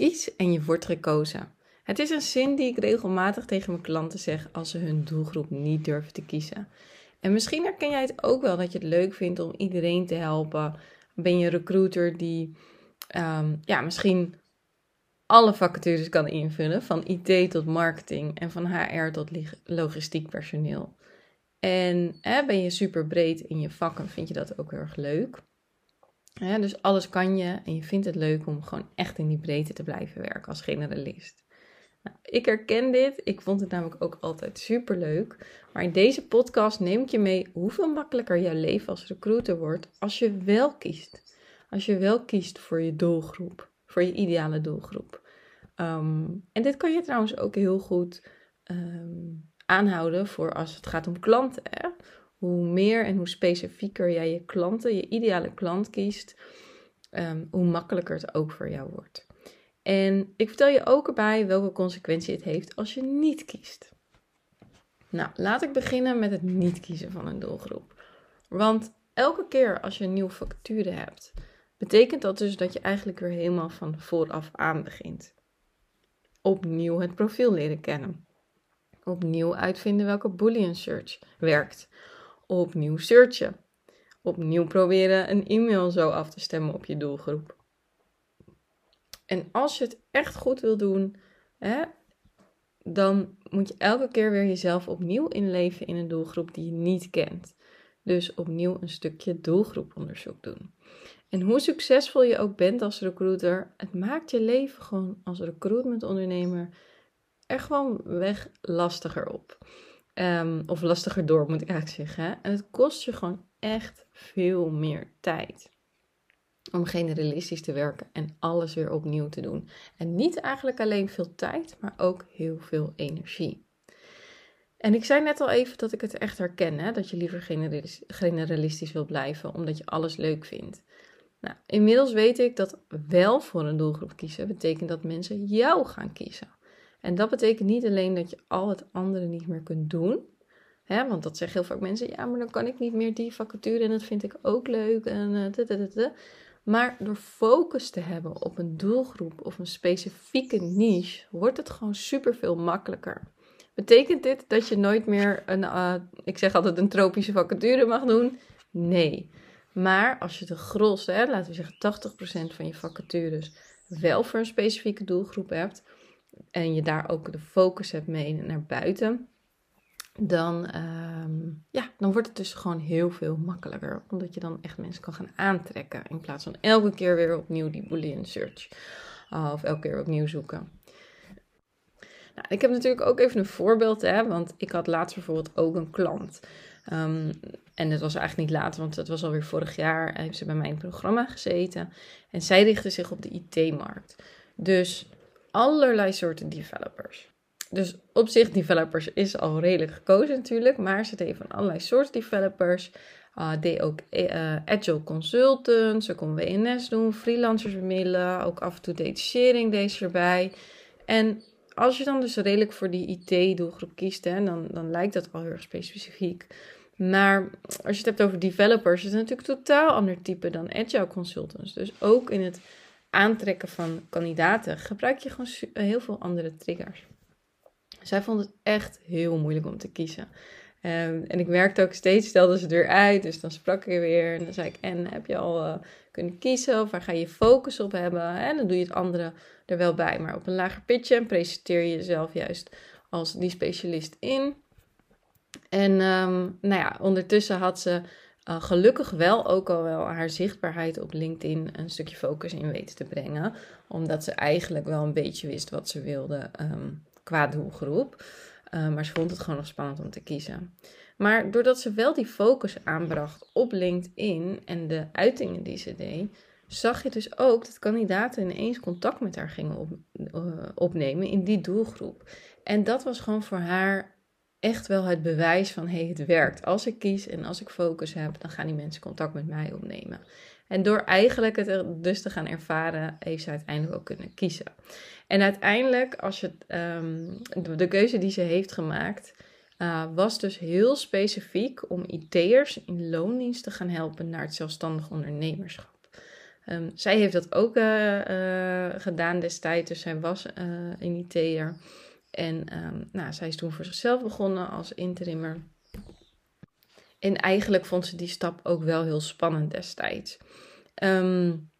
Kies en je wordt gekozen. Het is een zin die ik regelmatig tegen mijn klanten zeg als ze hun doelgroep niet durven te kiezen. En misschien herken jij het ook wel dat je het leuk vindt om iedereen te helpen. Ben je een recruiter die um, ja, misschien alle vacatures kan invullen, van IT tot marketing en van HR tot logistiek personeel. En hè, ben je super breed in je vakken, vind je dat ook heel erg leuk. Dus alles kan je en je vindt het leuk om gewoon echt in die breedte te blijven werken als generalist. Nou, ik herken dit, ik vond het namelijk ook altijd super leuk. Maar in deze podcast neem ik je mee hoeveel makkelijker jouw leven als recruiter wordt als je wel kiest. Als je wel kiest voor je doelgroep, voor je ideale doelgroep. Ehm, en dit kan je trouwens ook heel goed ehm, aanhouden voor als het gaat om klanten. Hè? Hoe meer en hoe specifieker jij je klanten, je ideale klant kiest, um, hoe makkelijker het ook voor jou wordt. En ik vertel je ook erbij welke consequentie het heeft als je niet kiest. Nou, laat ik beginnen met het niet kiezen van een doelgroep. Want elke keer als je een nieuwe vacature hebt, betekent dat dus dat je eigenlijk weer helemaal van vooraf aan begint. Opnieuw het profiel leren kennen. Opnieuw uitvinden welke boolean search werkt. Opnieuw searchen. Opnieuw proberen een e-mail zo af te stemmen op je doelgroep. En als je het echt goed wil doen, hè, dan moet je elke keer weer jezelf opnieuw inleven in een doelgroep die je niet kent. Dus opnieuw een stukje doelgroeponderzoek doen. En hoe succesvol je ook bent als recruiter, het maakt je leven gewoon als recruitmentondernemer er gewoon weg lastiger op. Um, of lastiger door, moet ik eigenlijk zeggen. En het kost je gewoon echt veel meer tijd om generalistisch te werken en alles weer opnieuw te doen. En niet eigenlijk alleen veel tijd, maar ook heel veel energie. En ik zei net al even dat ik het echt herken, hè? dat je liever generalistisch wilt blijven, omdat je alles leuk vindt. Nou, inmiddels weet ik dat wel voor een doelgroep kiezen betekent dat mensen jou gaan kiezen. En dat betekent niet alleen dat je al het andere niet meer kunt doen. Hè, want dat zeggen heel vaak mensen, ja, maar dan kan ik niet meer die vacature en dat vind ik ook leuk. En, uh, maar door focus te hebben op een doelgroep of een specifieke niche, wordt het gewoon super veel makkelijker. Betekent dit dat je nooit meer een, uh, ik zeg altijd een tropische vacature mag doen? Nee. Maar als je de gros, hè, laten we zeggen 80% van je vacatures, wel voor een specifieke doelgroep hebt en je daar ook de focus hebt mee naar buiten, dan, ehm, ja, dan wordt het dus gewoon heel veel makkelijker. Omdat je dan echt mensen kan gaan aantrekken. In plaats van elke keer weer opnieuw die Boolean search. Uh, of elke keer opnieuw zoeken. Nou, ik heb natuurlijk ook even een voorbeeld. Hè, want ik had laatst bijvoorbeeld ook een klant. Um, en het was eigenlijk niet later, want het was alweer vorig jaar. Heeft ze bij mijn programma gezeten. En zij richtte zich op de IT-markt. Dus allerlei soorten developers. Dus op zich, developers is al redelijk gekozen natuurlijk, maar ze deed van allerlei soorten developers. Uh, deed ook uh, agile consultants, ze kon WNS doen, freelancers bemiddelen, ook af en toe detachering deed ze erbij. En als je dan dus redelijk voor die IT-doelgroep kiest, hè, dan, dan lijkt dat wel heel erg specifiek. Maar als je het hebt over developers, is het natuurlijk totaal ander type dan agile consultants. Dus ook in het aantrekken van kandidaten gebruik je gewoon heel veel andere triggers. Zij vond het echt heel moeilijk om te kiezen. Um, en ik werkte ook steeds, stelde ze het weer uit. Dus dan sprak ik weer en dan zei ik: En heb je al uh, kunnen kiezen? Of waar ga je focus op hebben? En dan doe je het andere er wel bij. Maar op een lager pitje en presenteer je jezelf juist als die specialist in. En um, nou ja, ondertussen had ze uh, gelukkig wel ook al wel haar zichtbaarheid op LinkedIn een stukje focus in weten te brengen. Omdat ze eigenlijk wel een beetje wist wat ze wilde. Um, qua doelgroep. Uh, maar ze vond het gewoon nog spannend om te kiezen. Maar doordat ze wel die focus aanbracht op LinkedIn en de uitingen die ze deed, zag je dus ook dat kandidaten ineens contact met haar gingen op, eh, opnemen in die doelgroep. En dat was gewoon voor haar echt wel het bewijs van hey, het werkt. Als ik kies en als ik focus heb, dan gaan die mensen contact met mij opnemen. En door eigenlijk het dus te gaan ervaren, heeft ze uiteindelijk ook kunnen kiezen. En uiteindelijk, als je um, de, keuze die ze heeft gemaakt, uh, was dus heel specifiek om IT'ers in loondienst te gaan helpen naar het zelfstandig ondernemerschap. Um, zij heeft dat ook uh, gedaan destijds, dus zij was een IT'er. En um, nou, zij is toen voor zichzelf begonnen als interimmer. En eigenlijk vond ze die stap ook wel heel spannend destijds. Um,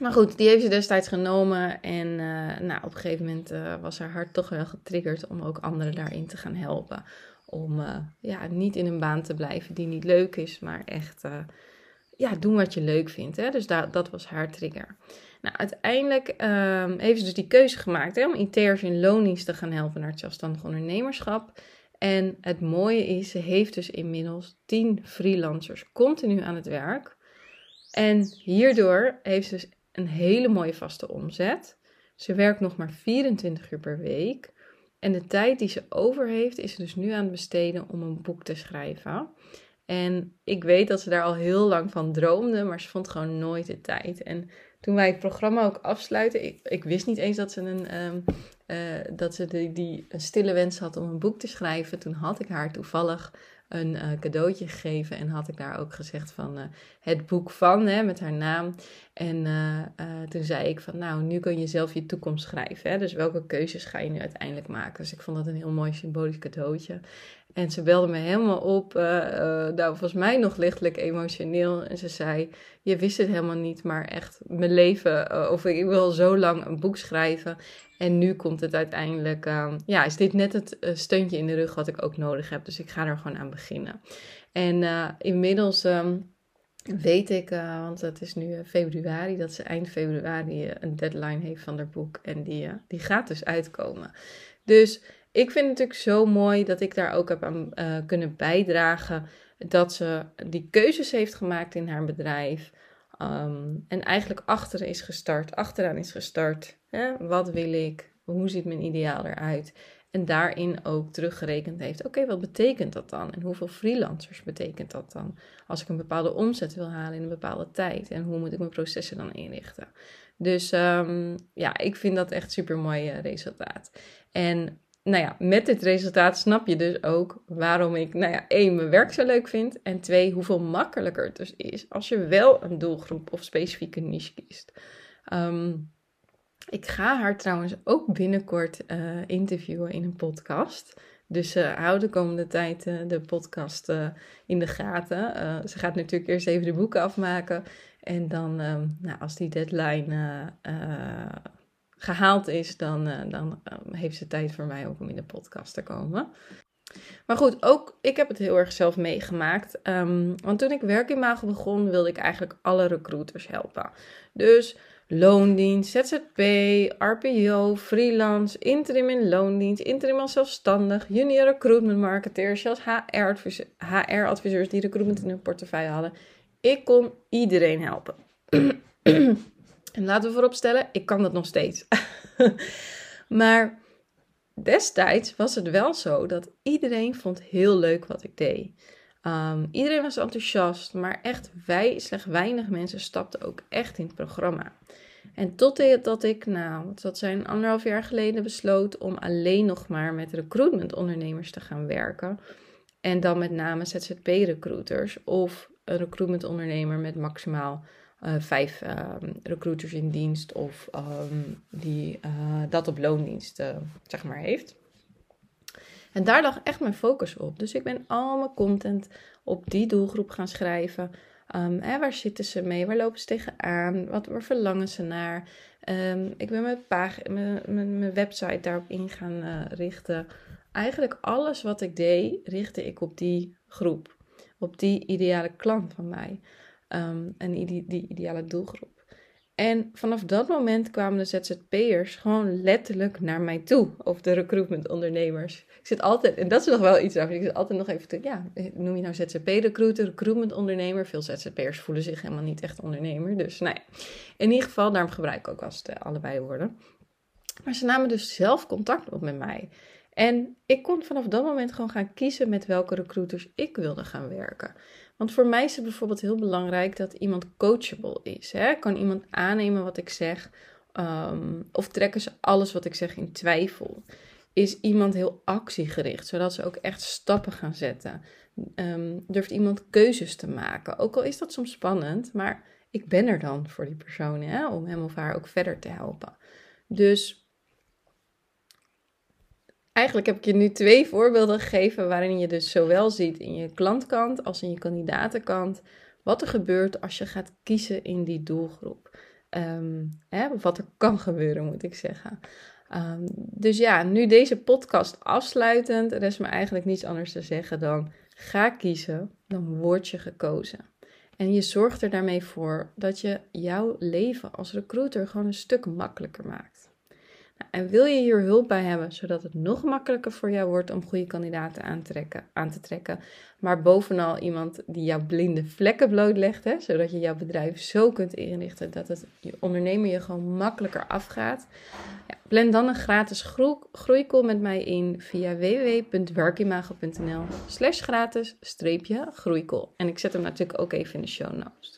maar goed, die heeft ze destijds genomen. En uh, nou, op een gegeven moment uh, was haar hart toch wel getriggerd om ook anderen daarin te gaan helpen. Om uh, ja, niet in een baan te blijven die niet leuk is, maar echt ja, doen wat je leuk vindt. Hè? Dus dat, dat was haar trigger. Nou, uiteindelijk um, heeft ze dus die keuze gemaakt hè, om IT'ers in loondienst te gaan helpen naar het zelfstandig ondernemerschap. En het mooie is, ze heeft dus inmiddels 10 freelancers continu aan het werk. En hierdoor heeft ze dus een hele mooie vaste omzet. Ze werkt nog maar 24 uur per week. En de tijd die ze over heeft, is ze dus nu aan het besteden om een boek te schrijven. En ik weet dat ze daar al heel lang van droomde, maar ze vond gewoon nooit de tijd. En toen wij het programma ook afsluiten, ik, ik wist niet eens dat ze, een, um, uh, dat ze die, die, een stille wens had om een boek te schrijven. Toen had ik haar toevallig een uh, cadeautje gegeven en had ik daar ook gezegd van uh, het boek van, hè, met haar naam. En toen zei ik van nou, nu kun je zelf je toekomst schrijven. Hè? Dus welke keuzes ga je nu uiteindelijk maken? Dus ik vond dat een heel mooi symbolisch cadeautje. En ze belde me helemaal op, uh, nou volgens mij nog lichtelijk emotioneel. En ze zei, je wist het helemaal niet, maar echt mijn leven, of ik wil zo lang een boek schrijven. En nu komt het uiteindelijk, ehm, ja, is dit net het steuntje in de rug wat ik ook nodig heb. Dus ik ga er gewoon aan beginnen. En inmiddels um, weet ik, want het is nu februari, dat ze eind februari een deadline heeft van haar boek. En die, die gaat dus uitkomen. Dus ik vind het natuurlijk zo mooi dat ik daar ook heb aan kunnen bijdragen. Dat ze die keuzes heeft gemaakt in haar bedrijf. Um, en eigenlijk achteren is gestart, achteraan is gestart. Hè? Wat wil ik? Hoe ziet mijn ideaal eruit? En daarin ook teruggerekend heeft. Oké, wat betekent dat dan? En hoeveel freelancers betekent dat dan? Als ik een bepaalde omzet wil halen in een bepaalde tijd. En hoe moet ik mijn processen dan inrichten? Dus um, ja, ik vind dat echt super mooi resultaat. En nou ja, met dit resultaat snap je dus ook waarom ik, nou ja, één, mijn werk zo leuk vind. En twee, hoeveel makkelijker het dus is als je wel een doelgroep of specifieke niche kiest. Um, ik ga haar trouwens ook binnenkort uh, interviewen in een podcast. Dus uh, hou de komende tijd uh, de podcast in de gaten. ze gaat natuurlijk eerst even de boeken afmaken. En dan, um, nou, als die deadline gehaald is, dan, dan um, heeft ze tijd voor mij ook om in de podcast te komen. Maar goed, ook ik heb het heel erg zelf meegemaakt. Um, want toen ik werkimago begon, wilde ik eigenlijk alle recruiters helpen. Dus loondienst, ZZP, RPO, freelance, interim in loondienst, interim als zelfstandig, junior recruitment marketeers, zelfs HR-adviseurs HR die recruitment in hun portefeuille hadden. Ik kon iedereen helpen. En laten we vooropstellen, ik kan dat nog steeds. maar destijds was het wel zo dat iedereen vond heel leuk wat ik deed. Um, iedereen was enthousiast, maar echt wij, slechts weinig mensen stapten ook echt in het programma. En totdat ik, nou, dat zijn anderhalf jaar geleden, besloot om alleen nog maar met recruitment ondernemers te gaan werken. En dan met name ZZP-recruiters of een recruitment ondernemer met maximaal uh, vijf um, recruiters in dienst of um, die uh, dat op loondienst zeg maar heeft. En daar lag echt mijn focus op. Dus ik ben al mijn content op die doelgroep gaan schrijven. Um, hè, waar zitten ze mee? Waar lopen ze tegenaan? Wat, waar verlangen ze naar? ik ben mijn, mijn, mijn, website daarop in gaan richten. Eigenlijk alles wat ik deed, richtte ik op die groep. Op die ideale klant van mij. Um, en die ideale doelgroep. En vanaf dat moment kwamen de ZZP'ers gewoon letterlijk naar mij toe. Of de recruitment-ondernemers. Ik zit altijd, en dat is nog wel iets over. Ik zit altijd nog even te, ja, noem je nou ZZP-recruiter, recruitment-ondernemer. Veel ZZP'ers voelen zich helemaal niet echt ondernemer. Dus nou ja, in ieder geval, daarom gebruik ik ook als het allebei woorden. Maar ze namen dus zelf contact op met mij. En ik kon vanaf dat moment gewoon gaan kiezen met welke recruiters ik wilde gaan werken. Want voor mij is het bijvoorbeeld heel belangrijk dat iemand coachable is. Hè? Kan iemand aannemen wat ik zeg? Um, of trekken ze alles wat ik zeg in twijfel? Is iemand heel actiegericht, zodat ze ook echt stappen gaan zetten? Um, durft iemand keuzes te maken? Ook al is dat soms spannend, maar ik ben er dan voor die persoon hè? om hem of haar ook verder te helpen. Dus Eigenlijk heb ik je nu twee voorbeelden gegeven waarin je dus zowel ziet in je klantkant als in je kandidatenkant wat er gebeurt als je gaat kiezen in die doelgroep. Um, hè, wat er kan gebeuren, moet ik zeggen. Um, dus ja, nu deze podcast afsluitend, er is me eigenlijk niets anders te zeggen dan ga kiezen, dan word je gekozen. En je zorgt er daarmee voor dat je jouw leven als recruiter gewoon een stuk makkelijker maakt. En wil je hier hulp bij hebben, zodat het nog makkelijker voor jou wordt om goede kandidaten aan te trekken, maar bovenal iemand die jouw blinde vlekken blootlegt, hè, zodat je jouw bedrijf zo kunt inrichten dat het je ondernemer je gewoon makkelijker afgaat. Ja, plan dan een gratis groeicall met mij in via www.werkimago.nl slash gratis streepje groeicall. En ik zet hem natuurlijk ook even in de show notes.